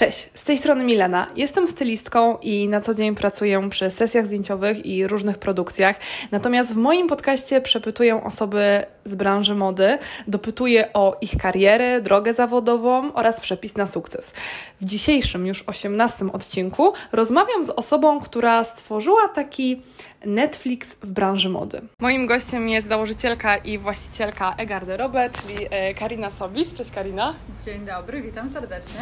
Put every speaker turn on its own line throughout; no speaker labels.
Cześć, z tej strony Milena. Jestem stylistką i na co dzień pracuję przy sesjach zdjęciowych i różnych produkcjach. Natomiast w moim podcaście przepytuję osoby z branży mody, dopytuję o ich karierę, drogę zawodową oraz przepis na sukces. W dzisiejszym, już osiemnastym odcinku rozmawiam z osobą, która stworzyła taki Netflix w branży mody. Moim gościem jest założycielka i właścicielka e-garderobe, czyli e, Karina Sobis. Cześć Karina.
Dzień dobry, witam serdecznie.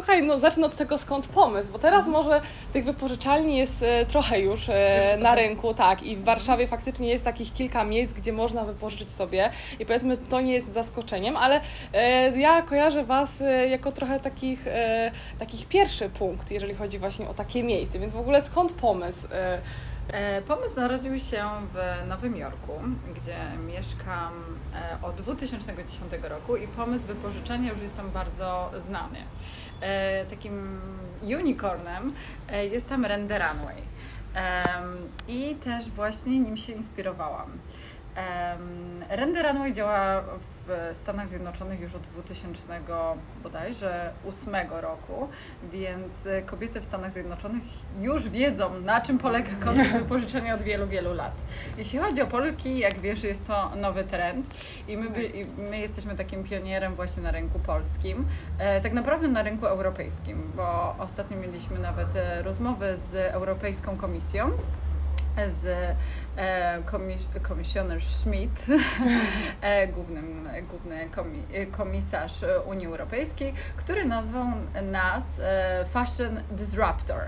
E, słuchaj, no zacznę od tego skąd pomysł, bo teraz może tych wypożyczalni jest e, trochę już na rynku, tak, i w Warszawie faktycznie jest takich kilka miejsc, gdzie można wypożyczyć sobie i powiedzmy to nie jest zaskoczeniem, ale ja kojarzę Was jako trochę takich, takich pierwszy punkt, jeżeli chodzi właśnie o takie miejsce, więc w ogóle skąd pomysł?
E, pomysł narodził się w Nowym Jorku, gdzie mieszkam e, od 2010 roku i pomysł wypożyczenia już jest tam bardzo znany. E, takim unicornem jest tam Render Runway i też właśnie nim się inspirowałam. Render Runway działa w Stanach Zjednoczonych już od 2000 bodajże 8 roku, więc kobiety w Stanach Zjednoczonych już wiedzą, na czym polega koncept wypożyczenia od wielu, wielu lat. Jeśli chodzi o Polki, jak wiesz, jest to nowy trend i my, my jesteśmy takim pionierem właśnie na rynku polskim, e, tak naprawdę na rynku europejskim, bo ostatnio mieliśmy nawet e, rozmowy z Europejską Komisją, z e, komisjoner Schmidt, e, głównym, główny komisarz Unii Europejskiej, który nazwał nas e, Fashion Disruptor.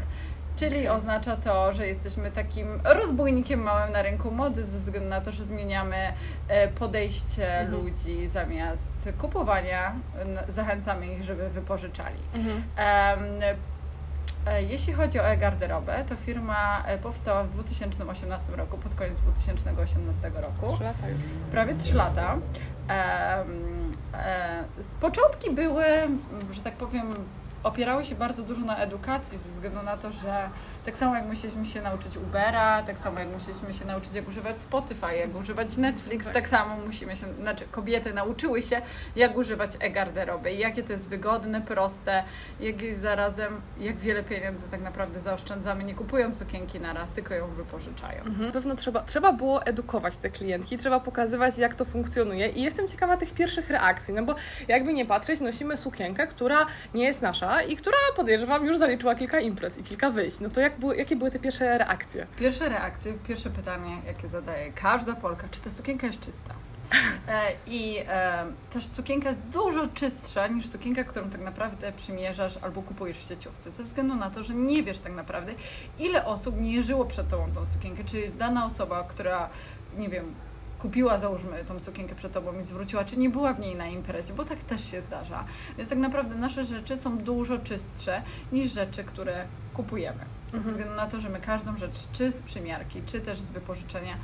Czyli oznacza to, że jesteśmy takim rozbójnikiem małym na rynku mody ze względu na to, że zmieniamy podejście mhm. ludzi zamiast kupowania, zachęcamy ich, żeby wypożyczali. Mhm. Jeśli chodzi o e-garderobę, to firma e, powstała w 2018 roku, pod koniec 2018 roku.
Lata już.
Prawie trzy lata. E, z początki były, że tak powiem, opierały się bardzo dużo na edukacji, ze względu na to, że tak samo jak musieliśmy się nauczyć Ubera, tak samo jak musieliśmy się nauczyć jak używać Spotify, jak używać Netflix, tak samo musimy się, znaczy kobiety nauczyły się jak używać e-garderoby i jakie to jest wygodne, proste, jak jest zarazem, jak wiele pieniędzy tak naprawdę zaoszczędzamy, nie kupując sukienki na raz, tylko ją wypożyczając. Mhm.
Na pewno trzeba, trzeba było edukować te klientki, trzeba pokazywać jak to funkcjonuje i jestem ciekawa tych pierwszych reakcji, no bo jakby nie patrzeć, nosimy sukienkę, która nie jest nasza i która podejrzewam już zaliczyła kilka imprez i kilka wyjść, no to jak jak były, jakie były te pierwsze reakcje?
Pierwsze reakcje, pierwsze pytanie, jakie zadaje każda Polka, czy ta sukienka jest czysta? E, I e, też sukienka jest dużo czystsza niż sukienka, którą tak naprawdę przymierzasz albo kupujesz w sieciówce, ze względu na to, że nie wiesz tak naprawdę, ile osób nie żyło przed tobą tą sukienkę, czy dana osoba, która, nie wiem, kupiła, załóżmy, tą sukienkę przed tobą i zwróciła, czy nie była w niej na imprezie, bo tak też się zdarza. Więc tak naprawdę nasze rzeczy są dużo czystsze niż rzeczy, które kupujemy. Mhm. Ze względu na to, że my każdą rzecz, czy z przymiarki, czy też z wypożyczenia,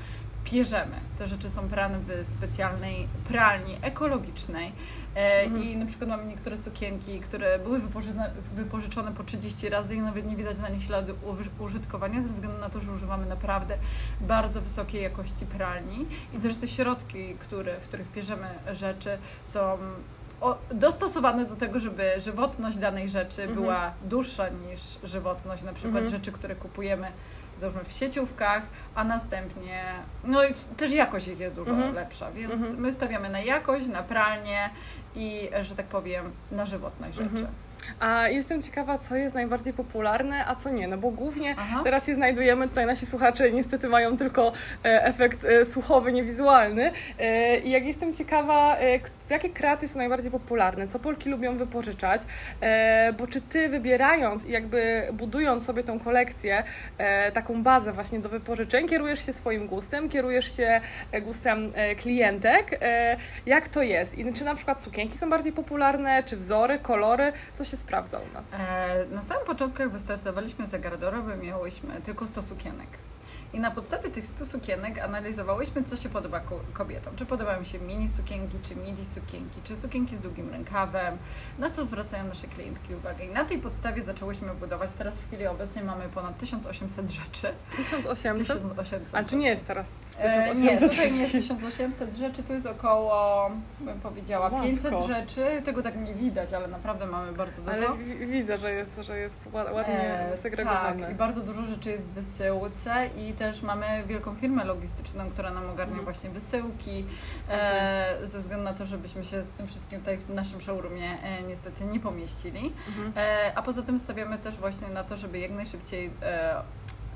pierzemy. Te rzeczy są prane w specjalnej pralni ekologicznej e, mhm. i na przykład mamy niektóre sukienki, które były wypożyczone, wypożyczone po 30 razy i nawet nie widać na nich śladu użytkowania ze względu na to, że używamy naprawdę bardzo wysokiej jakości pralni i też te środki, które, w których pierzemy rzeczy są dostosowane do tego, żeby żywotność danej rzeczy mhm. była dłuższa niż żywotność na przykład mhm. rzeczy, które kupujemy załóżmy w sieciówkach, a następnie, no i też jakość ich jest dużo mhm. lepsza, więc mhm. my stawiamy na jakość, na pralnię i, że tak powiem, na żywotność mhm. rzeczy.
A jestem ciekawa, co jest najbardziej popularne, a co nie, no bo głównie Aha. teraz się znajdujemy, tutaj nasi słuchacze niestety mają tylko e, efekt e, słuchowy, niewizualny e, i jak jestem ciekawa, jakie kreacje są najbardziej popularne, co Polki lubią wypożyczać, bo czy Ty wybierając i jakby budując sobie tą kolekcję, taką bazę właśnie do wypożyczeń, kierujesz się swoim gustem, kierujesz się gustem klientek, jak to jest? I czy na przykład sukienki są bardziej popularne, czy wzory, kolory, co się sprawdza u nas?
E, na samym początku, jak wystartowaliśmy za garderobę, miałyśmy tylko 100 sukienek. I na podstawie tych 100 sukienek analizowałyśmy, co się podoba kobietom. Czy podobają się mini sukienki, czy midi sukienki, czy sukienki z długim rękawem, na co zwracają nasze klientki uwagę. I na tej podstawie zaczęłyśmy budować. Teraz w chwili obecnej mamy ponad 1800 rzeczy.
1800?
1800
Ale tu nie jest teraz
1800 e, Nie, tutaj nie jest 1800 rzeczy, tu jest około, bym powiedziała, Matko. 500 rzeczy. Tego tak nie widać, ale naprawdę mamy bardzo dużo.
Ale widzę, że jest, że jest ładnie e, segregowane.
Tak, i bardzo dużo rzeczy jest w wysyłce i też mamy wielką firmę logistyczną, która nam ogarnia mm. właśnie wysyłki, e, ze względu na to, żebyśmy się z tym wszystkim tutaj w naszym showroomie e, niestety nie pomieścili. Mm. E, a poza tym stawiamy też właśnie na to, żeby jak najszybciej e,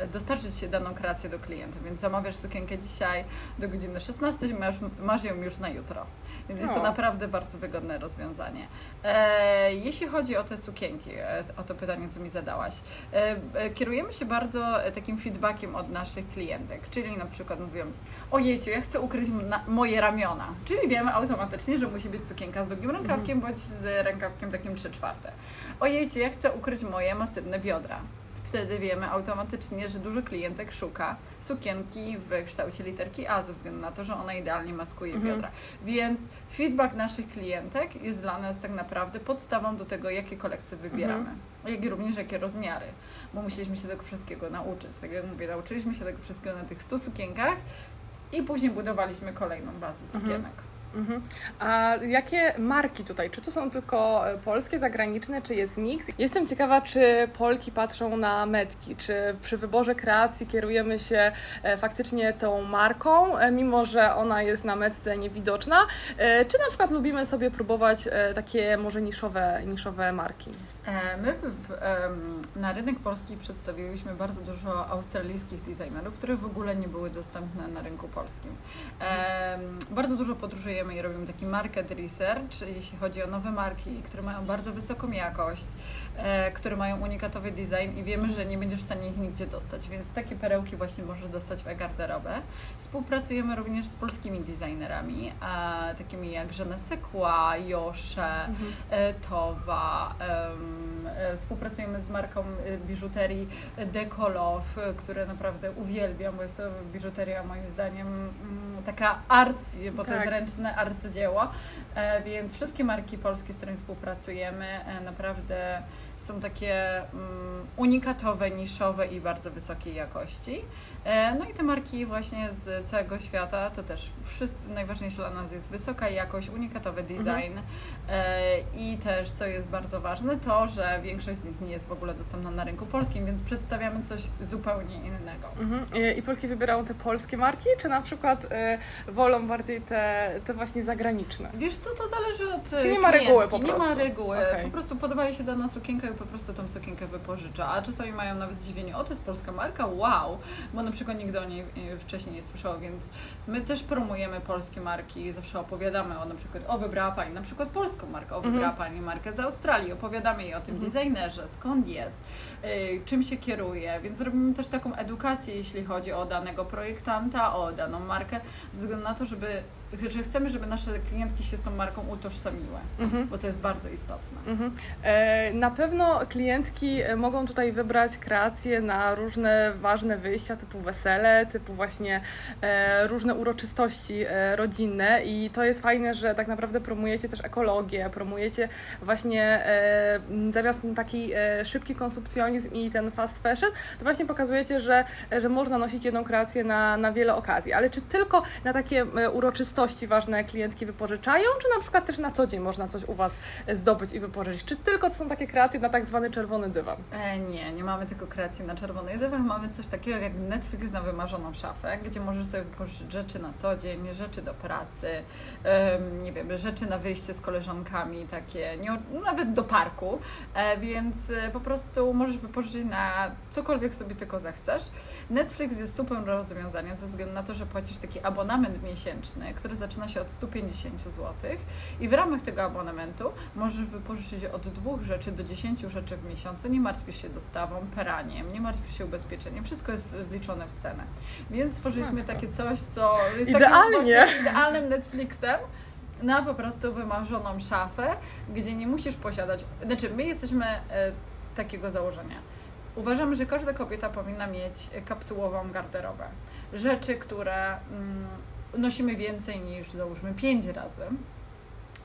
dostarczyć się daną kreację do klienta, więc zamawiasz sukienkę dzisiaj do godziny 16, masz, masz ją już na jutro. Więc jest to no. naprawdę bardzo wygodne rozwiązanie. E, jeśli chodzi o te sukienki, e, o to pytanie, co mi zadałaś, e, e kierujemy się bardzo takim feedbackiem od naszych klientek, czyli na przykład mówią, ojejciu, ja chcę ukryć moje ramiona, czyli wiemy automatycznie, że musi być sukienka z długim rękawkiem, mhm. bądź z rękawkiem takim 3 czwarte. Ojejciu, ja chcę ukryć moje masywne biodra wtedy wiemy automatycznie, że dużo klientek szuka sukienki w kształcie literki A ze względu na to, że ona idealnie maskuje mhm. biodra. Więc feedback naszych klientek jest dla nas tak naprawdę podstawą do tego, jakie kolekcje wybieramy. Mhm. Jak i również jakie rozmiary, bo musieliśmy się tego wszystkiego nauczyć. Tak jak mówię, nauczyliśmy się tego wszystkiego na tych 100 sukienkach i później budowaliśmy kolejną bazę mhm. sukienek. Mhm.
Mhm. A jakie marki tutaj? Czy to są tylko e, polskie, zagraniczne, czy jest miks? Jestem ciekawa, czy Polki patrzą na metki, czy przy wyborze kreacji kierujemy się e, faktycznie tą marką, e, mimo że ona jest na metce niewidoczna, czy na przykład lubimy sobie próbować takie może niszowe, niszowe marki?
My w, na rynek polski przedstawiłyśmy bardzo dużo australijskich designerów, które w ogóle nie były dostępne na rynku polskim. Bardzo dużo podróżujemy i robimy taki market research, jeśli chodzi o nowe marki, które mają bardzo wysoką jakość, e, które mają unikatowy design i wiemy, że nie będziesz w stanie ich nigdzie dostać, więc takie perełki właśnie możesz dostać w e-garderobę. Współpracujemy również z polskimi designerami, takimi jak Żene Sekła, Josze, mhm. e, Towa. E, współpracujemy z marką biżuterii Dekolow, które naprawdę uwielbiam, bo jest to biżuteria moim zdaniem mm, taka arcy, bo tak. to jest tak. Arcydzieło, e, więc wszystkie marki polskie, z którymi współpracujemy, e, naprawdę są takie mm, unikatowe, niszowe i bardzo wysokiej jakości. E, no i te marki właśnie z całego świata, to też najważniejsze dla nas jest wysoka jakość, unikatowy mhm. design mhm. i też, co jest bardzo ważne, to, że większość z nich nie jest w ogóle dostępna na rynku polskim, więc przedstawiamy coś zupełnie innego.
Mhm. I Polki wybierają te polskie marki, czy na przykład y, wolą bardziej te, te właśnie zagraniczne?
Wiesz co, to zależy od
Czy nie ma reguły po prostu?
Nie ma reguły, okay. po prostu podoba się dana sukienka i po prostu tą sukienkę wypożycza, a czasami mają nawet zdziwienie, o to jest polska marka, wow, bo na przykład nigdy o niej e, wcześniej nie słyszało, więc my też promujemy polskie marki, zawsze opowiadamy o na przykład, o wybrała Pani na przykład polską markę, o mhm. wybrała Pani markę z Australii, opowiadamy jej o tym mhm. designerze, skąd jest, y, czym się kieruje, więc robimy też taką edukację, jeśli chodzi o danego projektanta, o daną markę, ze względu na to, żeby że chcemy, żeby nasze klientki się z tą marką utożsamiły, mhm. bo to jest bardzo istotne. Mhm.
E, na pewno klientki e, mogą tutaj wybrać kreacje na różne ważne wyjścia, typu wesele, typu właśnie e, różne uroczystości e, rodzinne i to jest fajne, że tak naprawdę promujecie też ekologię, promujecie właśnie e, zamiast taki e, szybki konsumpcjonizm i ten fast fashion, to właśnie pokazujecie, że, że można nosić jedną kreację na, na wiele okazji. Ale czy tylko na takie uroczystości wartości ważne klientki wypożyczają, czy na przykład też na co dzień można coś u Was zdobyć i wypożyczyć? Czy tylko to są takie kreacje na tak zwany czerwony dywan?
E, nie, nie mamy tylko kreacji na czerwony dywan, mamy coś takiego jak Netflix na wymarzoną szafę, gdzie możesz sobie wypożyczyć rzeczy na co dzień, rzeczy do pracy, um, nie wiem, rzeczy na wyjście z koleżankami, takie, nie, nawet do parku, e, więc e, po prostu możesz wypożyczyć na cokolwiek sobie tylko zechcesz. Netflix jest super rozwiązaniem ze względu na to, że płacisz taki abonament miesięczny, który który zaczyna się od 150 zł i w ramach tego abonamentu możesz wypożyczyć od dwóch rzeczy do 10 rzeczy w miesiącu, nie martwisz się dostawą, peraniem, nie martwisz się ubezpieczeniem, wszystko jest wliczone w cenę. Więc stworzyliśmy Matko. takie coś, co jest
Idealnie.
takim idealnym Netflixem, na po prostu wymarzoną szafę, gdzie nie musisz posiadać. Znaczy, my jesteśmy e, takiego założenia Uważamy, że każda kobieta powinna mieć kapsułową garderobę. Rzeczy, które mm, nosimy więcej niż załóżmy 5 razy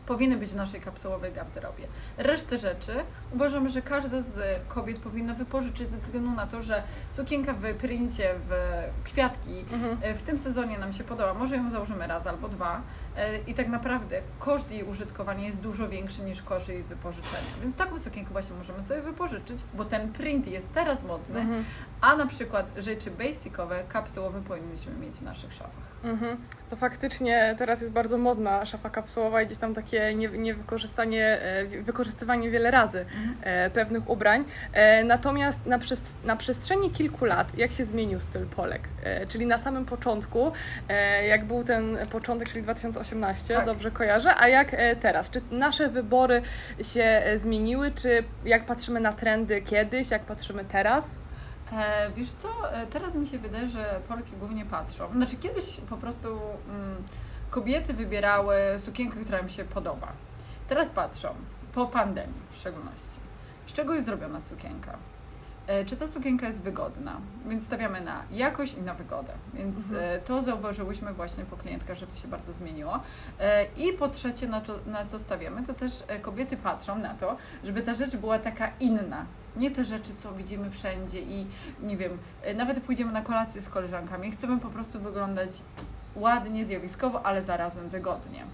powinny być w naszej kapsułowej garderobie. Resztę rzeczy uważamy, że każda z kobiet powinna wypożyczyć ze względu na to, że sukienka w princie, w kwiatki mhm. E, w tym sezonie nam się podoba. Może ją założymy raz albo dwa e, i tak naprawdę koszt jej użytkowania jest dużo większy niż koszt jej wypożyczenia. Więc taką sukienkę właśnie możemy sobie wypożyczyć, bo ten print jest teraz modny, mhm. a na przykład rzeczy basicowe, kapsułowe powinniśmy mieć w naszych szafach.
Mhm. To faktycznie teraz jest bardzo modna szafa kapsułowa i gdzieś tam takie niewykorzystanie, nie wykorzystywanie wiele razy mhm. E, pewnych ubrań. E, natomiast na, na przestrzeni kilku lat, jak się zmienił styl Polek? E, czyli na samym początku, jak był ten początek, czyli 2018, tak. dobrze kojarzę, a jak teraz? Czy nasze wybory się zmieniły, czy jak patrzymy na trendy kiedyś, jak patrzymy teraz?
E, wiesz co, e, teraz mi się wydaje, że Polki głównie patrzą. Znaczy kiedyś po prostu mm, kobiety wybierały sukienkę, która im się podoba. Teraz patrzą, po pandemii w szczególności. Z czego jest zrobiona sukienka? E, czy ta sukienka jest wygodna? Więc stawiamy na jakość i na wygodę. Więc mhm. E, to zauważyłyśmy właśnie po klientkach, że to się bardzo zmieniło. E, I po trzecie, na, to, na co stawiamy, to też kobiety patrzą na to, żeby ta rzecz była taka inna. Nie te rzeczy, co widzimy wszędzie i nie wiem, nawet pójdziemy na kolację z koleżankami. Chcemy po prostu wyglądać ładnie, zjawiskowo, ale zarazem wygodnie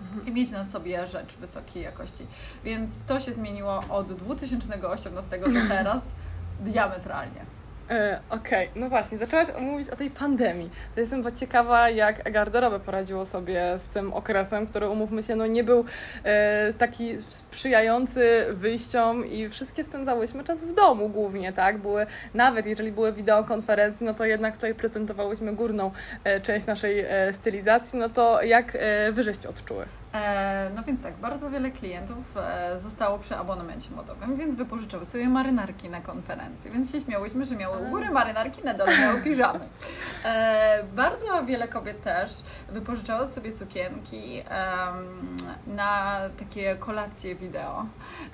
mhm. i mieć na sobie rzecz wysokiej jakości. Więc to się zmieniło od 2018 do teraz diametralnie.
E, Okej, okay. no właśnie, zaczęłaś mówić o tej pandemii. To jestem ciekawa, jak garderobę poradziło sobie z tym okresem, który, umówmy się, no nie był e, taki sprzyjający wyjściom i wszystkie spędzałyśmy czas w domu głównie, tak? Były, nawet jeżeli były wideokonferencje, no to jednak tutaj prezentowałyśmy górną e, część naszej e, stylizacji, no to jak e, wy żeście odczuły?
E, no więc tak, bardzo wiele klientów e, zostało przy abonamencie modowym, więc wypożyczały sobie marynarki na konferencji, więc się śmiałyśmy, że miały u góry marynarki, na dole miały piżamy. E, bardzo wiele kobiet też wypożyczało sobie sukienki na takie kolacje wideo,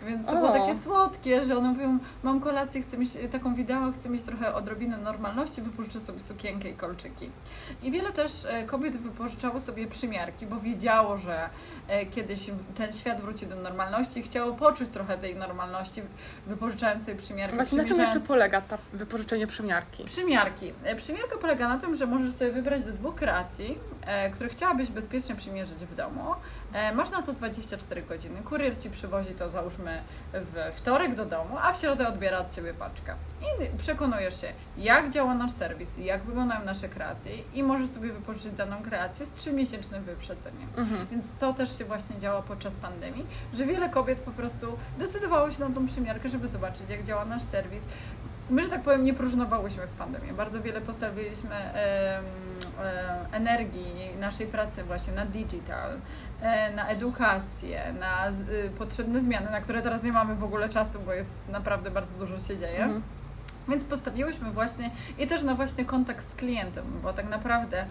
więc to było takie słodkie, że one mówią, mam kolację, chcę mieć taką wideo, chcę mieć trochę odrobinę normalności, wypożyczę sobie sukienkę i kolczyki. I wiele też kobiet wypożyczało sobie przymiarki, bo wiedziało, że kiedyś ten świat wróci do normalności, chciało poczuć trochę tej normalności, wypożyczając sobie przymiarki.
Właśnie na czym jeszcze polega ta wypożyczenie przymiarki?
Przymiarki. E, przymiarka polega na tym, że możesz sobie wybrać do dwóch kreacji, e, które chciałabyś bezpiecznie przymierzyć w domu. Masz na to 24 godziny. Kurier Ci przywozi to załóżmy w wtorek do domu, a w środę odbiera od Ciebie paczkę. I przekonujesz się, jak działa nasz serwis, jak wyglądają nasze kreacje i możesz sobie wypożyczyć daną kreację z 3-miesięcznym wyprzedzeniem. Mhm. Więc to też się właśnie działo podczas pandemii, że wiele kobiet po prostu decydowało się na tą przymiarkę, żeby zobaczyć, jak działa nasz serwis. My, że tak powiem, nie próżnowałyśmy w pandemii. Bardzo wiele postawiliśmy e, e, energii naszej pracy właśnie na digital, e, na edukację, na y, potrzebne zmiany, na które teraz nie mamy w ogóle czasu, bo jest naprawdę bardzo dużo się dzieje. Mhm. Więc postawiłyśmy właśnie i też na właśnie kontakt z klientem, bo tak naprawdę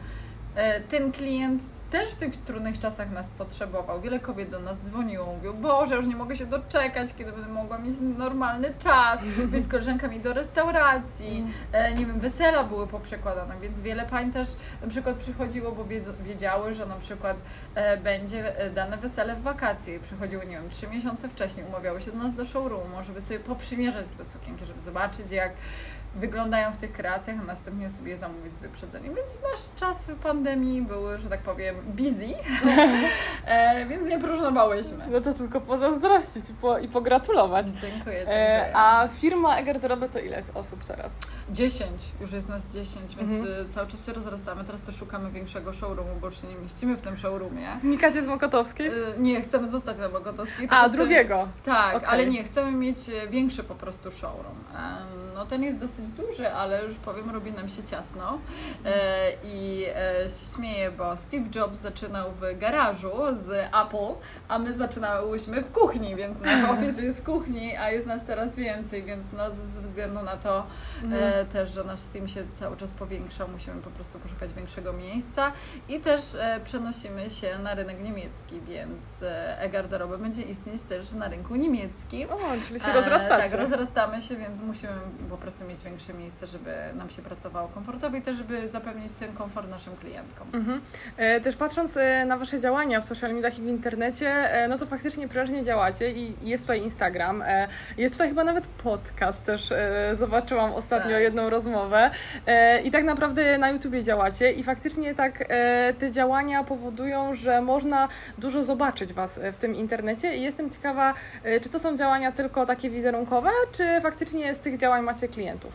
e, ten klient też w tych trudnych czasach nas potrzebował. Wiele kobiet do nas dzwoniło, mówiło, Boże, już nie mogę się doczekać, kiedy będę mogła mieć normalny czas, wyjść z koleżankami do restauracji, mm. e, nie wiem, wesela były poprzekładane, więc wiele pań też na przykład przychodziło, bo wiedziały, że na przykład e, będzie e, dane wesele w wakacje i przychodziły, nie wiem, trzy miesiące wcześniej, umawiały się do nas do showroomu, żeby sobie poprzymierzać te sukienki, żeby zobaczyć, jak wyglądają w tych kreacjach, a następnie sobie je zamówić z wyprzedzeniem. Więc nasz czas w pandemii był, że tak powiem, busy, e, więc nie próżnowałyśmy.
No to tylko pozazdrościć i, po, i pogratulować.
Dziękuję, e, dziękuję.
E, a firma Egertorobe to ile jest osób teraz?
10, już jest nas 10, więc mhm. cały czas się rozrastamy. Teraz też szukamy większego showroomu, bo już się nie mieścimy w tym showroomie.
Znikacie z Mokotowskiej? E,
nie, chcemy zostać na Mokotowskiej.
A, drugiego?
Tak, okay. ale nie, chcemy mieć większy po prostu showroom. No ten jest dosyć duży, ale już powiem, robi nam się ciasno. E, I e, się śmieję, bo Steve Jobs zaczynał w garażu z Apple, a my zaczynałyśmy w kuchni, więc nasz office jest w kuchni, a jest nas teraz więcej, więc no, ze względu na to e, też, że nasz team się cały czas powiększa, musimy po prostu poszukać większego miejsca i też przenosimy się na rynek niemiecki, więc e-garderoba będzie istnieć też na rynku niemieckim.
O, czyli się rozrastacie.
Tak, rozrastamy się, więc musimy po prostu mieć większe miejsce, żeby nam się pracowało komfortowo i też, żeby zapewnić ten komfort naszym klientkom.
Mhm. E, też patrząc e, na Wasze działania w social mediach i w internecie, e, no to faktycznie prężnie działacie i jest tutaj Instagram, jest tutaj chyba nawet podcast też zobaczyłam ostatnio tak. jedną rozmowę i tak naprawdę na YouTubie działacie i faktycznie tak te działania powodują, że można dużo zobaczyć Was w tym internecie i jestem ciekawa, czy to są działania tylko takie wizerunkowe, czy faktycznie z tych działań macie klientów?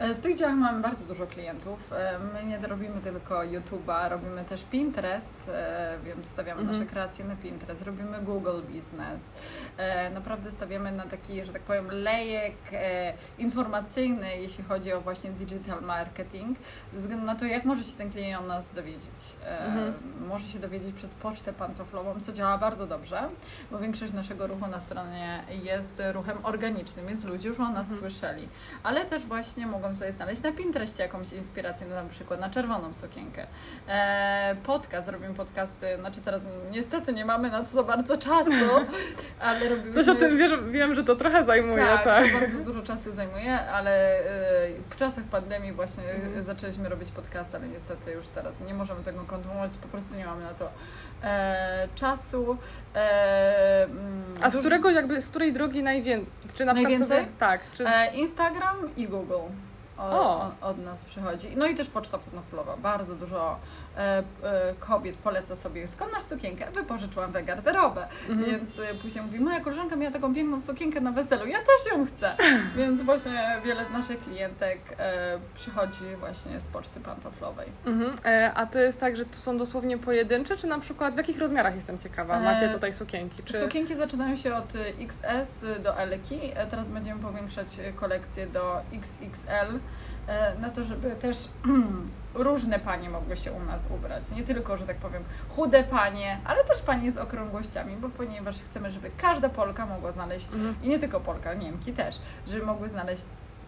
z tych działań mamy bardzo dużo klientów. E, my nie robimy tylko YouTube'a, robimy też Pinterest, e, więc stawiamy mhm. nasze kreacje na Pinterest, robimy Google Business. Naprawdę stawiamy na taki, że tak powiem, lejek informacyjny, jeśli chodzi o właśnie digital marketing, ze względu na to, jak może się ten klient o nas dowiedzieć. Mhm. Może się dowiedzieć przez pocztę pantoflową, co działa bardzo dobrze, bo większość naszego ruchu na stronie jest ruchem organicznym, więc ludzie już o nas mhm. słyszeli. Ale też właśnie mogą sobie znaleźć na Pinterestie jakąś inspirację, na przykład na czerwoną sukienkę. E, podcast, robimy podcasty, znaczy teraz niestety nie mamy na to za bardzo czasu, ale robimy...
Coś o tym wiesz, wiem, że to trochę zajmuje, tak.
tak. bardzo dużo czasu zajmuje, ale e, w czasach pandemii właśnie mm. zaczęliśmy robić podcasty, ale niestety już teraz nie możemy tego kontynuować, po prostu nie mamy na to e, czasu.
E, mm, A z którego jakby, z której drogi najwięcej?
Czy na najwięcej?
Tak.
Czy... E, Instagram i Google o, od nas przychodzi. No i też poczta pantoflowa. Bardzo dużo e, e, kobiet poleca sobie, skąd masz sukienkę? Wypożyczyłam tę garderobę. Mhm. Więc e, później mówi, moja koleżanka miała taką piękną sukienkę na weselu, ja też ją chcę. Więc właśnie wiele naszych klientek e, przychodzi właśnie z poczty pantoflowej.
Mhm. E, a to jest tak, że to są dosłownie pojedyncze, czy na przykład w jakich rozmiarach jestem ciekawa? Macie tutaj sukienki? Czy...
Sukienki zaczynają się od XS do L. Teraz będziemy powiększać kolekcję do XXL. E, na to, żeby też różne panie mogły się u nas ubrać. Nie tylko, że tak powiem, chude panie, ale też panie z okrągłościami, bo ponieważ chcemy, żeby każda Polka mogła znaleźć, mhm. i nie tylko Polka, Niemki też, żeby mogły znaleźć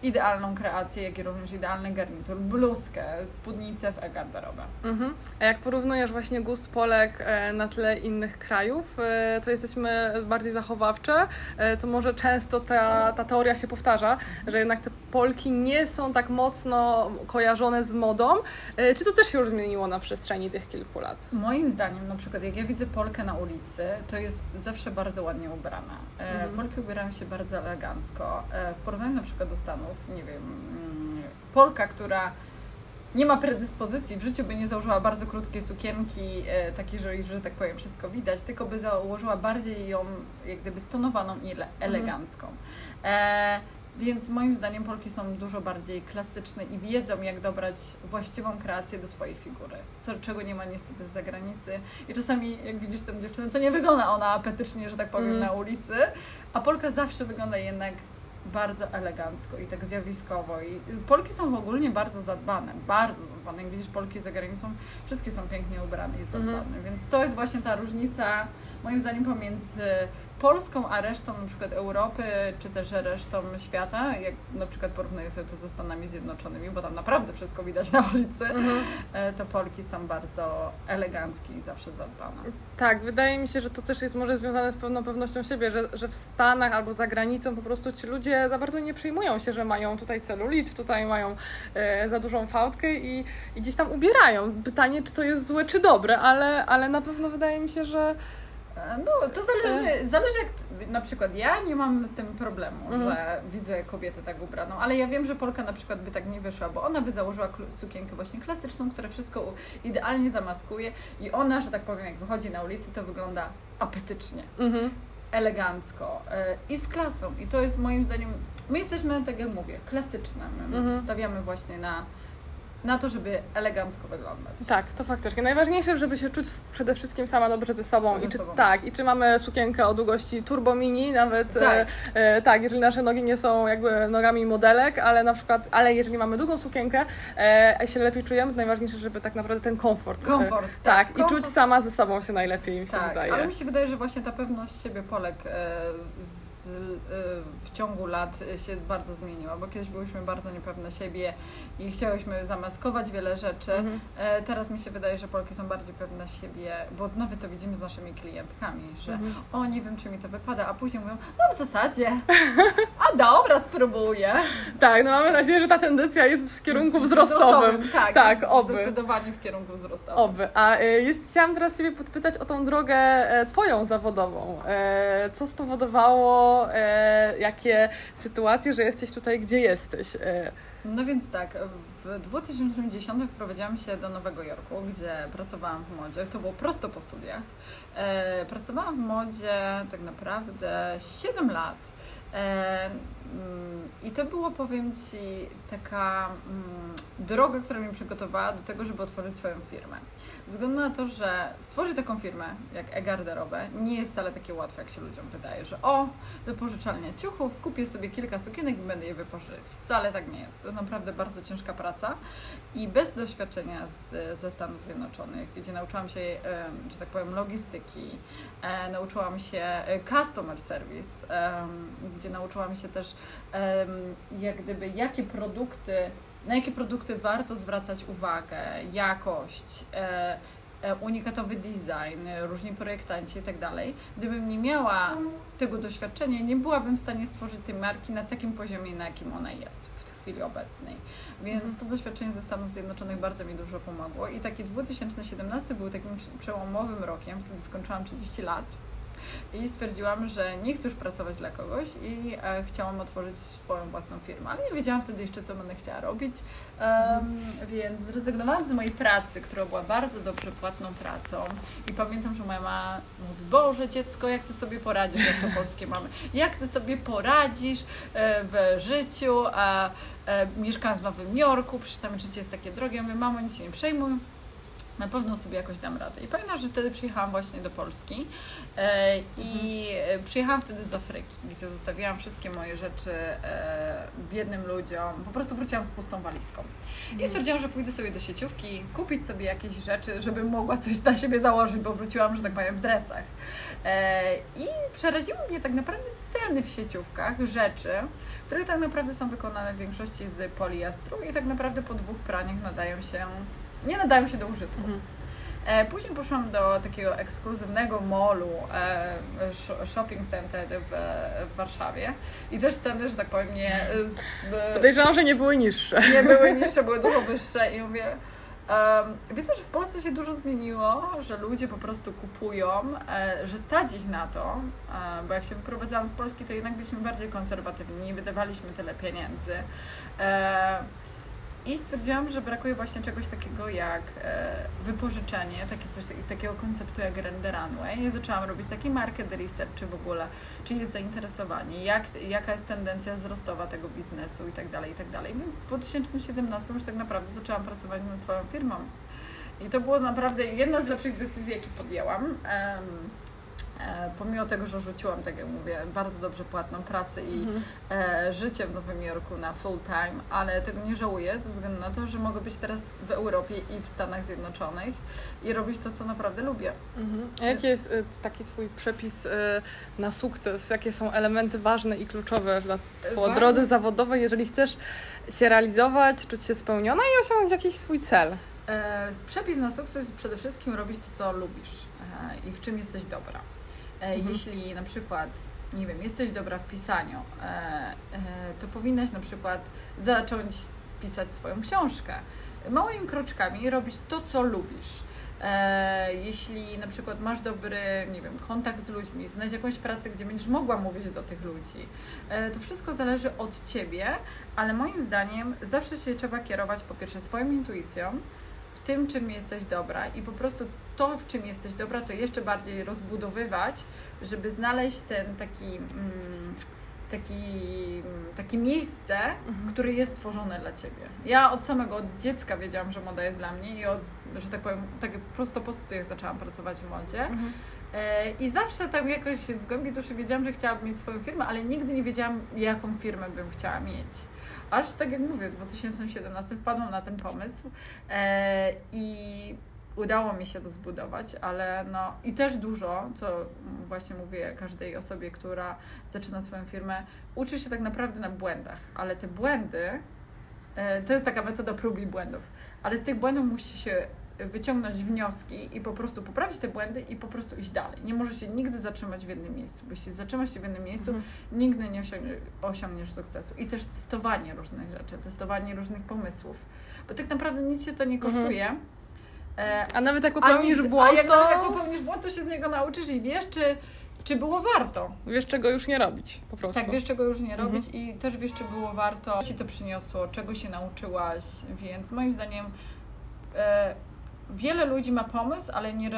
idealną kreację, jak i również idealny garnitur, bluzkę, spódnicę w e-garderobę.
Mhm. A jak porównujesz właśnie gust Polek e, na tle innych krajów, e, to jesteśmy bardziej zachowawcze, e, co może często ta, ta teoria się powtarza, że jednak te Polki nie są tak mocno kojarzone z modą. Czy to też się już zmieniło na przestrzeni tych kilku lat?
Moim zdaniem, na przykład jak ja widzę Polkę na ulicy, to jest zawsze bardzo ładnie ubrana. Mhm. Polki ubierają się bardzo elegancko. W porównaniu na przykład do Stanów, nie wiem, mm, Polka, która nie ma predyspozycji w życiu, by nie założyła bardzo krótkiej sukienki, e, takiej, że, że tak powiem, wszystko widać, tylko by założyła bardziej ją jak gdyby stonowaną i mhm. elegancką. E, więc moim zdaniem Polki są dużo bardziej klasyczne i wiedzą, jak dobrać właściwą kreację do swojej figury, co, czego nie ma niestety z zagranicy. I czasami, jak widzisz tę dziewczynę, to nie wygląda ona apetycznie, że tak powiem, mm. na ulicy, a Polka zawsze wygląda jednak bardzo elegancko i tak zjawiskowo. I Polki są ogólnie bardzo zadbane, bardzo zadbane. Jak widzisz Polki za granicą, wszystkie są pięknie ubrane i zadbane. Mhm. Więc to jest właśnie ta różnica, moim zdaniem, pomiędzy Polską, a resztą na przykład Europy, czy też resztą świata, jak na przykład porównuję sobie to ze Stanami Zjednoczonymi, bo tam naprawdę wszystko widać na ulicy, mhm. E, to Polki są bardzo eleganckie i zawsze zadbane.
Tak, wydaje mi się, że to też jest może związane z pewną pewnością siebie, że, że w Stanach albo za granicą po prostu ci ludzie za bardzo nie przejmują się, że mają tutaj celulit, tutaj mają e, za dużą fałdkę i, i gdzieś tam ubierają. Pytanie, czy to jest złe, czy dobre, ale, ale na pewno wydaje mi się, że
no, to zależy, e. zależy jak na przykład ja nie mam z tym problemu, mhm. że widzę kobietę tak ubraną, ale ja wiem, że Polka na przykład by tak nie wyszła, bo ona by założyła sukienkę właśnie klasyczną, która wszystko idealnie zamaskuje i ona, że tak powiem, jak wychodzi na ulicy, to wygląda apetycznie, mhm. elegancko e, i z klasą. I to jest moim zdaniem, my jesteśmy, tak jak mówię, klasyczne. My mhm. stawiamy właśnie na na to, żeby elegancko wyglądać.
Tak, to faktycznie. Najważniejsze, żeby się czuć przede wszystkim sama dobrze ze sobą.
Ze
I czy,
sobą.
Tak, i czy mamy sukienkę o długości turbo mini, nawet
Tak.
e, e, tak, jeżeli nasze nogi nie są jakby nogami modelek, ale na przykład, ale jeżeli mamy długą sukienkę, e, a się lepiej czujemy, to najważniejsze, żeby tak naprawdę ten komfort. e,
Komfort,
tak.
tak.
i
Komfort.
czuć sama ze sobą się najlepiej, mi się
Tak,
wydaje.
ale mi się wydaje, że właśnie ta pewność siebie Polek e, z, e, w ciągu lat się bardzo zmieniła, bo kiedyś byłyśmy bardzo niepewne siebie i chciałyśmy zamaskować wiele rzeczy.
Mhm.
E, Teraz mi się wydaje, że Polki są bardziej pewne siebie, bo nawet to widzimy z naszymi klientkami, że
Mhm.
o nie wiem, czy mi to wypada, a później mówią, no w zasadzie, a dobra, spróbuję.
Tak, no mamy nadzieję, że ta tendencja jest w kierunku wzrostowym.
Tak,
Tak,
jest
oby.
Zdecydowanie w kierunku wzrostowym.
Oby. A y, jest, chciałam teraz Ciebie podpytać o tą drogę e, Twoją zawodową. E, Co spowodowało, e, jakie sytuacje, że jesteś tutaj, gdzie jesteś? E,
No więc tak, w 2010 wprowadziłam się do Nowego Jorku, gdzie pracowałam w modzie. To było prosto po studiach. E, pracowałam w modzie tak naprawdę 7 lat. Mm, I to było, powiem Ci, taka mm, droga, która mnie przygotowała do tego, żeby otworzyć swoją firmę. Ze względu na to, że stworzyć taką firmę jak e-garderobę nie jest wcale takie łatwe, jak się ludziom wydaje, że o, wypożyczalnia ciuchów, kupię sobie kilka sukienek i będę je wypożyczać. Wcale tak nie jest. To jest naprawdę bardzo ciężka praca i bez doświadczenia z, ze Stanów Zjednoczonych, gdzie nauczyłam się, że tak powiem, logistyki, e, nauczyłam się e, customer service, gdzie nauczyłam się też jak gdyby jakie produkty, na jakie produkty warto zwracać uwagę, jakość, e, e, unikatowy design, różni projektanci i tak dalej. Gdybym nie miała tego doświadczenia, nie byłabym w stanie stworzyć tej marki na takim poziomie, na jakim ona jest w chwili obecnej. Więc to doświadczenie ze Stanów Zjednoczonych bardzo mi dużo pomogło i taki 2017 był takim przełomowym rokiem, wtedy skończyłam 30 lat. I stwierdziłam, że nie chcę już pracować dla kogoś i e, chciałam otworzyć swoją własną firmę, ale nie wiedziałam wtedy jeszcze, co będę chciała robić, więc zrezygnowałam z mojej pracy, która była bardzo dobrze płatną pracą. I pamiętam, że moja mama mówi, Boże dziecko, jak Ty sobie poradzisz, jak to polskie mamy, jak Ty sobie poradzisz e, w życiu, a e, mieszkając w Nowym Jorku, przecież tam życie jest takie drogie, ja mówię, mamo, nic się nie przejmuj, na pewno sobie jakoś dam radę. I pamiętam, że wtedy przyjechałam właśnie do Polski e, i e, przyjechałam wtedy z Afryki, gdzie zostawiłam wszystkie moje rzeczy e, biednym ludziom. Po prostu wróciłam z pustą walizką. I stwierdziłam, że pójdę sobie do sieciówki, kupić sobie jakieś rzeczy, żebym mogła coś na siebie założyć, bo wróciłam, że tak powiem, w dresach. E, I przeraziły mnie tak naprawdę ceny w sieciówkach rzeczy, które tak naprawdę są wykonane w większości z poliestru i tak naprawdę po dwóch praniach nadają się nie nadają się do użytku.
Mhm.
E, później poszłam do takiego ekskluzywnego molu, e, sh- shopping center w, w Warszawie i też ceny, że tak powiem, nie, z,
Podejrzewam, że nie były niższe.
nie były niższe, były dużo wyższe i mówię, um, widzę, że w Polsce się dużo zmieniło, że ludzie po prostu kupują, e, że stać ich na to, e, bo jak się wyprowadzałam z Polski, to jednak byliśmy bardziej konserwatywni, nie wydawaliśmy tyle pieniędzy. E, i stwierdziłam, że brakuje właśnie czegoś takiego jak e, wypożyczenie, takie coś, takiego konceptu jak Render Runway. I zaczęłam robić taki market research, czy w ogóle, czy jest zainteresowanie, jak, jaka jest tendencja wzrostowa tego biznesu i tak dalej, i tak. Więc w 2017 już tak naprawdę zaczęłam pracować nad swoją firmą. I to było naprawdę jedna z lepszych decyzji, jakie podjęłam. E, pomimo tego, że rzuciłam, tak jak mówię, bardzo dobrze płatną pracę i
Mhm.
e, życie w Nowym Jorku na full time, ale tego nie żałuję ze względu na to, że mogę być teraz w Europie i w Stanach Zjednoczonych i robić to, co naprawdę lubię.
Mhm. A jaki jest y, taki Twój przepis na sukces? Jakie są elementy ważne i kluczowe dla Twojej drodze zawodowej, jeżeli chcesz się realizować, czuć się spełniona i osiągnąć jakiś swój cel?
E, przepis na sukces przede wszystkim robić to, co lubisz e, i w czym jesteś dobra. E,
Mhm.
Jeśli na przykład, nie wiem, jesteś dobra w pisaniu, e, e, to powinnaś na przykład zacząć pisać swoją książkę. Małymi kroczkami robić to, co lubisz. Jeśli na przykład masz dobry, nie wiem, kontakt z ludźmi, znajdź jakąś pracę, gdzie będziesz mogła mówić do tych ludzi, to wszystko zależy od Ciebie, ale moim zdaniem zawsze się trzeba kierować po pierwsze swoją intuicją, tym, czym jesteś dobra i po prostu to, w czym jesteś dobra, to jeszcze bardziej rozbudowywać, żeby znaleźć ten taki, mm, taki, takie miejsce, mhm. które jest tworzone dla Ciebie. Ja od samego od dziecka wiedziałam, że moda jest dla mnie i od, że tak powiem, tak prosto po studiach zaczęłam pracować w modzie. Mhm. E, I zawsze tam jakoś w głębi duszy wiedziałam, że chciałabym mieć swoją firmę, ale nigdy nie wiedziałam, jaką firmę bym chciała mieć. Aż tak jak mówię, w 2017 wpadłam na ten pomysł e, i udało mi się to zbudować, ale no i też dużo, co właśnie mówię każdej osobie, która zaczyna swoją firmę, uczy się tak naprawdę na błędach, ale te błędy e, to jest taka metoda prób i błędów, ale z tych błędów musi się wyciągnąć wnioski i po prostu poprawić te błędy i po prostu iść dalej. Nie możesz się nigdy zatrzymać w jednym miejscu, bo jeśli zatrzymasz się w jednym miejscu, mhm. nigdy nie osiągniesz, osiągniesz sukcesu. I też testowanie różnych rzeczy, testowanie różnych pomysłów, bo tak naprawdę nic się to nie kosztuje. Mhm.
A nawet jak popełnisz a, błąd, a
jak, to... jak popełnisz błąd, to się z niego nauczysz i wiesz, czy, czy było warto.
Wiesz, czego już nie robić, po prostu.
Tak, wiesz, czego już nie mhm. robić i też wiesz, czy było warto, co ci to przyniosło, czego się nauczyłaś, więc moim zdaniem e, wiele ludzi ma pomysł, ale nie,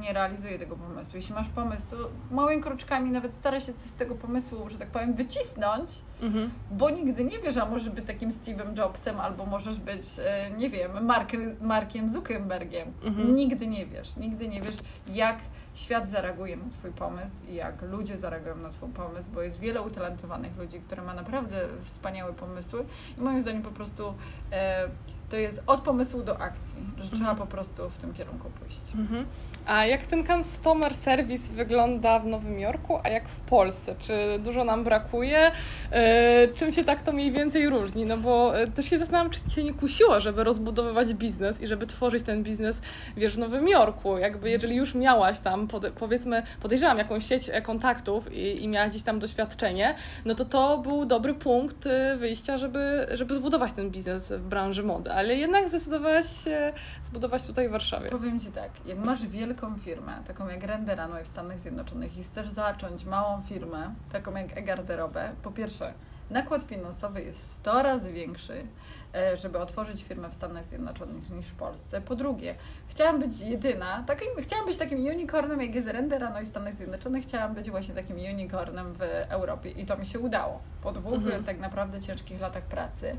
nie realizuje tego pomysłu. Jeśli masz pomysł, to małymi kroczkami nawet stara się coś z tego pomysłu, że tak powiem, wycisnąć, mhm. bo nigdy nie wiesz, a możesz być takim Steve'em Jobsem, albo możesz być, e, nie wiem, Mark, Markiem Zuckerbergiem. Mhm. Nigdy nie wiesz. Nigdy nie wiesz, jak świat zareaguje na Twój pomysł i jak ludzie zareagują na Twój pomysł, bo jest wiele utalentowanych ludzi, które ma naprawdę wspaniałe pomysły i moim zdaniem po prostu e, to jest od pomysłu do akcji, że mhm. trzeba po prostu w tym kierunku pójść. Mhm.
A jak ten customer service wygląda w Nowym Jorku, a jak w Polsce? Czy dużo nam brakuje? E, czym się tak to mniej więcej różni? No bo e, też się zastanawiam, czy Cię nie kusiło, żeby rozbudowywać biznes i żeby tworzyć ten biznes, wiesz, w Nowym Jorku. Jakby jeżeli już miałaś tam, powiedzmy, podejrzewam jakąś sieć e, kontaktów i, i miałaś gdzieś tam doświadczenie, no to to był dobry punkt wyjścia, żeby, żeby zbudować ten biznes w branży mody ale jednak zdecydowałaś się zbudować tutaj w Warszawie.
Powiem Ci tak, jak masz wielką firmę, taką jak Render Runway w Stanach Zjednoczonych i chcesz zacząć małą firmę, taką jak e-garderobę, po pierwsze, nakład finansowy jest 100 razy większy, e, żeby otworzyć firmę w Stanach Zjednoczonych niż w Polsce. Po drugie, chciałam być jedyna, takim, chciałam być takim unicornem, jak jest Render Runway w Stanach Zjednoczonych, chciałam być właśnie takim unicornem w Europie i to mi się udało. Po dwóch mhm. tak naprawdę ciężkich latach pracy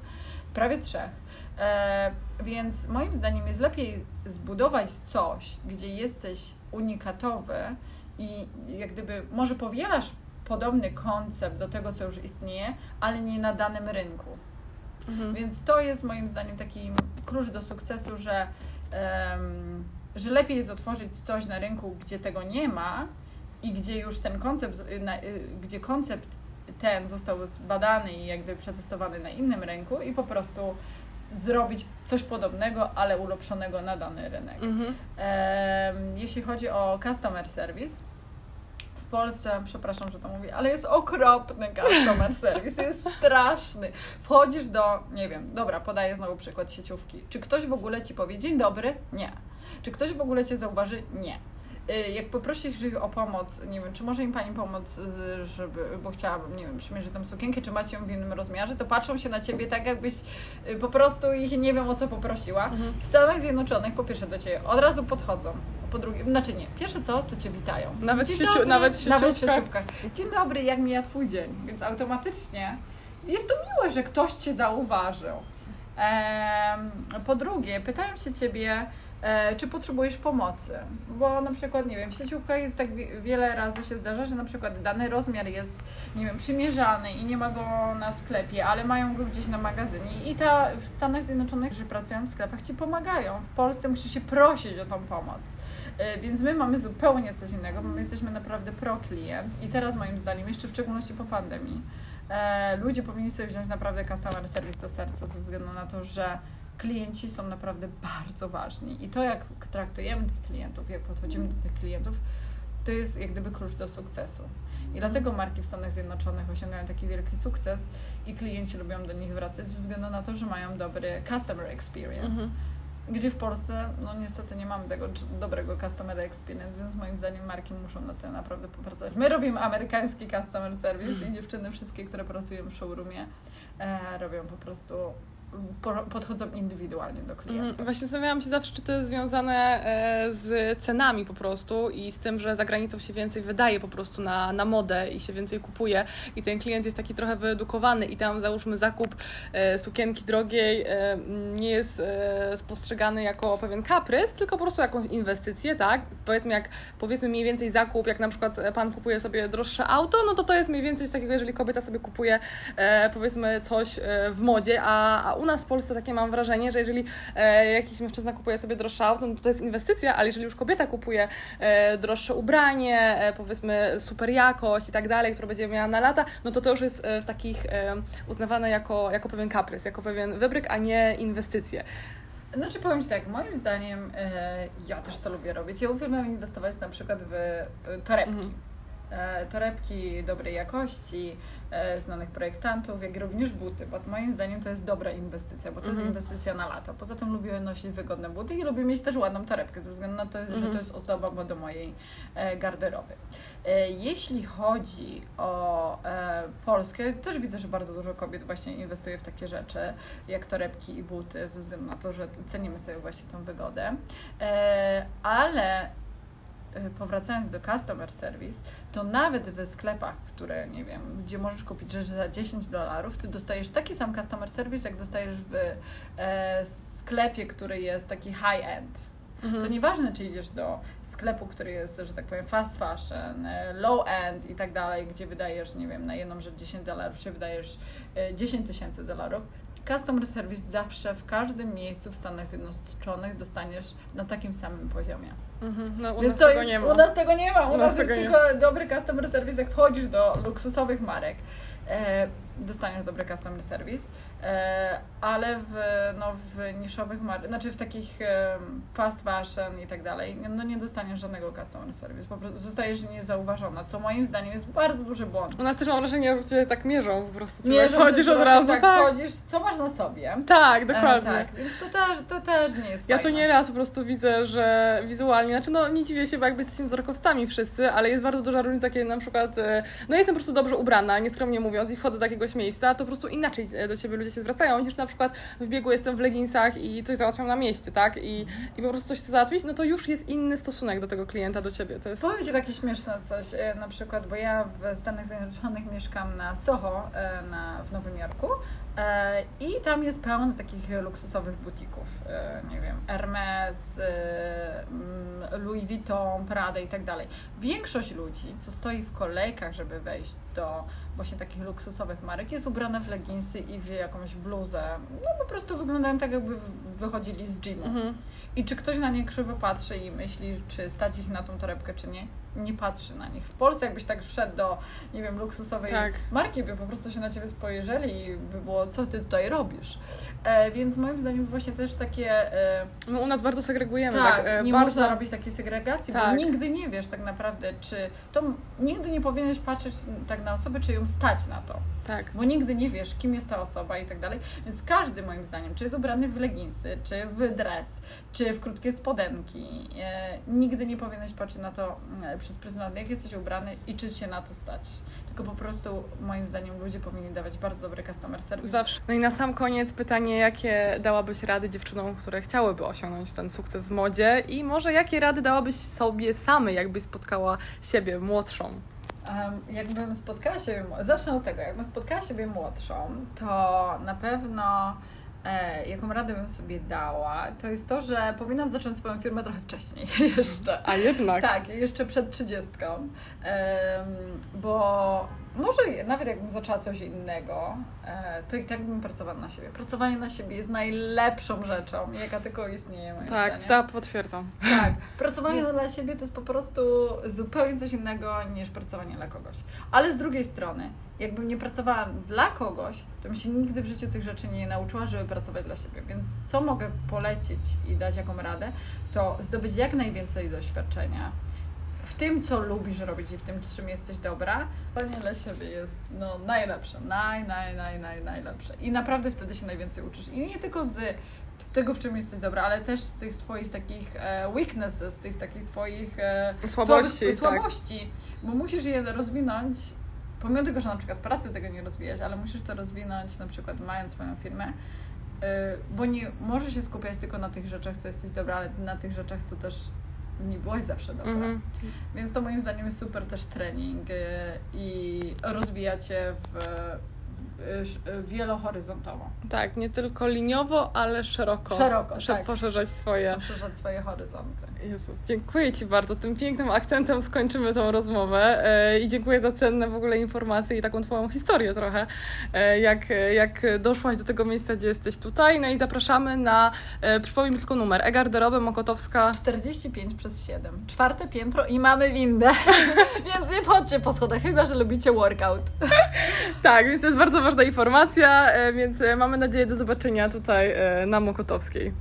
prawie trzech. E, więc moim zdaniem jest lepiej zbudować coś, gdzie jesteś unikatowy i jak gdyby może powielasz podobny koncept do tego, co już istnieje, ale nie na danym rynku. Mhm. Więc to jest moim zdaniem taki klucz do sukcesu, że, um, że lepiej jest otworzyć coś na rynku, gdzie tego nie ma i gdzie już ten koncept, y, gdzie koncept ten został zbadany i jakby przetestowany na innym rynku i po prostu zrobić coś podobnego, ale ulepszonego na dany rynek. Mhm. E, jeśli chodzi o customer service, w Polsce, przepraszam, że to mówię, ale jest okropny customer service, jest straszny. Wchodzisz do, nie wiem, dobra, podaję znowu przykład sieciówki. Czy ktoś w ogóle ci powie dzień dobry? Nie. Czy ktoś w ogóle cię zauważy? Nie. Y, jak poprosisz ich o pomoc, nie wiem, czy może im Pani pomóc, żeby, bo chciałabym, nie wiem, przymierzyć tam sukienkę, czy macie ją w innym rozmiarze, to patrzą się na Ciebie tak, jakbyś y, po prostu ich nie wiem o co poprosiła. Mhm. W Stanach Zjednoczonych po pierwsze do Ciebie od razu podchodzą, po drugie, znaczy nie, pierwsze co, to Cię witają.
Nawet, w, sieciu, nawet w. Nawet w sieciówkach.
Dzień dobry, jak mija Twój dzień? Więc automatycznie jest to miłe, że ktoś Cię zauważył. Ehm, po drugie, pytają się Ciebie, czy potrzebujesz pomocy. Bo na przykład, nie wiem, w sieciówkach jest tak wiele razy się zdarza, że na przykład dany rozmiar jest, nie wiem, przymierzany i nie ma go na sklepie, ale mają go gdzieś na magazynie. I ta w Stanach Zjednoczonych, że pracują w sklepach, ci pomagają. W Polsce musisz się prosić o tą pomoc. E, więc my mamy zupełnie coś innego, bo my jesteśmy naprawdę pro-klient i teraz moim zdaniem, jeszcze w szczególności po pandemii, e, ludzie powinni sobie wziąć naprawdę customer service do serca ze względu na to, że klienci są naprawdę bardzo ważni i to, jak traktujemy tych klientów, jak podchodzimy do tych klientów, to jest jak gdyby klucz do sukcesu. I dlatego marki w Stanach Zjednoczonych osiągają taki wielki sukces i klienci lubią do nich wracać ze względu na to, że mają dobry customer experience. Mhm. Gdzie w Polsce, no niestety nie mamy tego dobrego customer experience, więc moim zdaniem marki muszą na tym naprawdę popracować. My robimy amerykański customer service i dziewczyny wszystkie, które pracują w showroomie, e, robią po prostu podchodzą indywidualnie do klienta. Mm,
właśnie zastanawiałam się zawsze, czy to jest związane e, z cenami po prostu i z tym, że za granicą się więcej wydaje po prostu na, na modę i się więcej kupuje i ten klient jest taki trochę wyedukowany i tam załóżmy zakup e, sukienki drogiej e, nie jest spostrzegany jako pewien kaprys, tylko po prostu jakąś inwestycję, tak? Powiedzmy jak, powiedzmy mniej więcej zakup, jak na przykład pan kupuje sobie droższe auto, no to to jest mniej więcej coś takiego, jeżeli kobieta sobie kupuje powiedzmy coś w modzie, a, a u nas w Polsce takie mam wrażenie, że jeżeli e, jakiś mężczyzna kupuje sobie droższe auto, no to, to jest inwestycja, ale jeżeli już kobieta kupuje e, droższe ubranie, e, powiedzmy super jakość i tak dalej, które będzie miała na lata, no to to już jest e, w takich e, uznawane jako, jako pewien kaprys, jako pewien wybryk, a nie inwestycje.
Znaczy powiem Ci tak, moim zdaniem e, ja też to lubię robić. Ja uwielbiam inwestować na przykład w torebki. Mhm. E, torebki dobrej jakości, e, znanych projektantów, jak również buty, bo moim zdaniem to jest dobra inwestycja, bo to jest mhm. inwestycja na lata. Poza tym lubię nosić wygodne buty i lubię mieć też ładną torebkę, ze względu na to, że mhm. to jest ozdoba do mojej e, garderoby. Jeśli chodzi o Polskę, też widzę, że bardzo dużo kobiet właśnie inwestuje w takie rzeczy, jak torebki i buty, ze względu na to, że cenimy sobie właśnie tą wygodę. Ale powracając do customer service, to nawet w sklepach, które nie wiem, gdzie możesz kupić rzecz za 10 dolarów, ty dostajesz taki sam customer service, jak dostajesz w e, sklepie, który jest taki high-end. Mhm. To nieważne, czy idziesz do sklepu, który jest, że tak powiem, fast fashion, e, low end i tak dalej, gdzie wydajesz, nie wiem, na jedną rzecz 10 dolarów, czy wydajesz 10 e, tysięcy dolarów, customer service zawsze w każdym miejscu w Stanach Zjednoczonych dostaniesz na takim samym poziomie.
Mhm. No, u Więc nas tego
jest,
nie ma.
U nas tego nie ma. U, u nas, nas jest tylko dobry customer service, jak wchodzisz do luksusowych marek. E, dostaniesz dobry customer service, ale w, no, w niszowych markach, znaczy w takich e, fast fashion i tak dalej, no nie dostaniesz żadnego customer service, po prostu zostajesz niezauważona, co moim zdaniem jest bardzo duży błąd.
U nas też mam wrażenie, że tak mierzą po prostu, mierzą, chodzisz od razu, tak,
tak. Chodzisz, co masz na sobie.
Tak, dokładnie. E,
tak, więc to też, to też nie jest
Ja
fajne.
to nieraz po prostu widzę, że wizualnie, znaczy no nie dziwię się, bo jakby jesteśmy wzrokowcami wszyscy, ale jest bardzo duża różnica, kiedy na przykład, e, no jestem po prostu dobrze ubrana, nieskromnie mówiąc i wchodzę do jakiegoś miejsca, to po prostu inaczej e, do Ciebie ludzie się zwracają, niż na przykład w biegu jestem w leginsach i coś załatwiam na mieście, tak? I, i po prostu coś chcę załatwić, no to już jest inny stosunek do tego klienta, do Ciebie. To jest...
Powiem Ci takie śmieszne coś, e, na przykład, bo ja w Stanach Zjednoczonych mieszkam na Soho na, w Nowym Jorku E, I tam jest pełno takich luksusowych butików, e, nie wiem, Hermes, e, mm, Louis Vuitton, Prada i tak dalej. Większość ludzi, co stoi w kolejkach, żeby wejść do właśnie takich luksusowych marek, jest ubrana w leginsy i w jakąś bluzę. No po prostu wyglądają tak, jakby wychodzili z gymu. Mhm. I czy ktoś na nie krzywo patrzy i myśli, czy stać ich na tą torebkę, czy nie? Nie patrzy na nich. W Polsce jakbyś tak wszedł do, nie wiem, luksusowej tak. marki, by po prostu się na ciebie spojrzeli i by było, co ty tutaj robisz. E, więc moim zdaniem właśnie też takie... E,
My u nas bardzo segregujemy.
Tak,
tak e,
nie
bardzo...
można robić takiej segregacji, tak. bo nigdy nie wiesz tak naprawdę, czy to nigdy nie powinieneś patrzeć tak na osobę, czy ją stać na to.
Tak.
Bo nigdy nie wiesz, kim jest ta osoba i tak dalej. Więc każdy moim zdaniem, czy jest ubrany w leginsy, czy w dres, czy w krótkie spodenki, e, nigdy nie powinieneś patrzeć na to e, przez pryzmat, jak jesteś ubrany i czy się na to stać. Tylko po prostu moim zdaniem ludzie powinni dawać bardzo dobry customer service.
Zawsze. No i na sam koniec pytanie, jakie dałabyś rady dziewczynom, które chciałyby osiągnąć ten sukces w modzie i może jakie rady dałabyś sobie samej, jakbyś spotkała siebie młodszą?
Jakbym spotkała siebie, zacznę od tego, jakbym spotkała siebie młodszą, to na pewno e, jaką radę bym sobie dała, to jest to, że powinnam zacząć swoją firmę trochę wcześniej jeszcze.
A jednak?
Tak, jeszcze przed trzydziestką, bo może nawet jakbym zaczęła coś innego, e, to i tak bym pracowała na siebie. Pracowanie na siebie jest najlepszą rzeczą, jaka tylko istnieje, moim
Tak,
zdaniem.
potwierdzam.
Tak, pracowanie dla siebie to jest po prostu zupełnie coś innego niż pracowanie dla kogoś. Ale z drugiej strony, jakbym nie pracowała dla kogoś, to bym się nigdy w życiu tych rzeczy nie nauczyła, żeby pracować dla siebie. Więc co mogę polecić i dać jaką radę, to zdobyć jak najwięcej doświadczenia, w tym, co lubisz robić i w tym, czym jesteś dobra, panie dla siebie jest no, najlepsze, naj, naj, naj, naj, najlepsze. I naprawdę wtedy się najwięcej uczysz. I nie tylko z tego, w czym jesteś dobra, ale też z tych swoich takich e, weaknesses, tych takich twoich e,
słabości,
słabości tak. bo musisz je rozwinąć, pomimo tego, że na przykład pracy tego nie rozwijać, ale musisz to rozwinąć, na przykład mając swoją firmę, bo nie możesz się skupiać tylko na tych rzeczach, co jesteś dobra, ale na tych rzeczach, co też nie byłaś zawsze dobra. Mm -hmm. Więc to moim zdaniem jest super też trening y, i rozwija cię w wielohoryzontowo.
Tak, nie tylko liniowo, ale szeroko.
Szeroko, tak.
Poszerzać swoje...
Poszerzać swoje horyzonty.
Jezus, dziękuję Ci bardzo. Tym pięknym akcentem skończymy tą rozmowę e, i dziękuję za cenne w ogóle informacje i taką Twoją historię trochę, jak, jak doszłaś do tego miejsca, gdzie jesteś tutaj. No i zapraszamy na, przypomnij tylko numer, e-garderoby Mokotowska
45 przez 7. Czwarte piętro i mamy windę, więc nie wchodźcie po schodach, chyba, że lubicie workout.
tak, więc to jest bardzo ważna informacja, więc mamy nadzieję do zobaczenia tutaj na Mokotowskiej.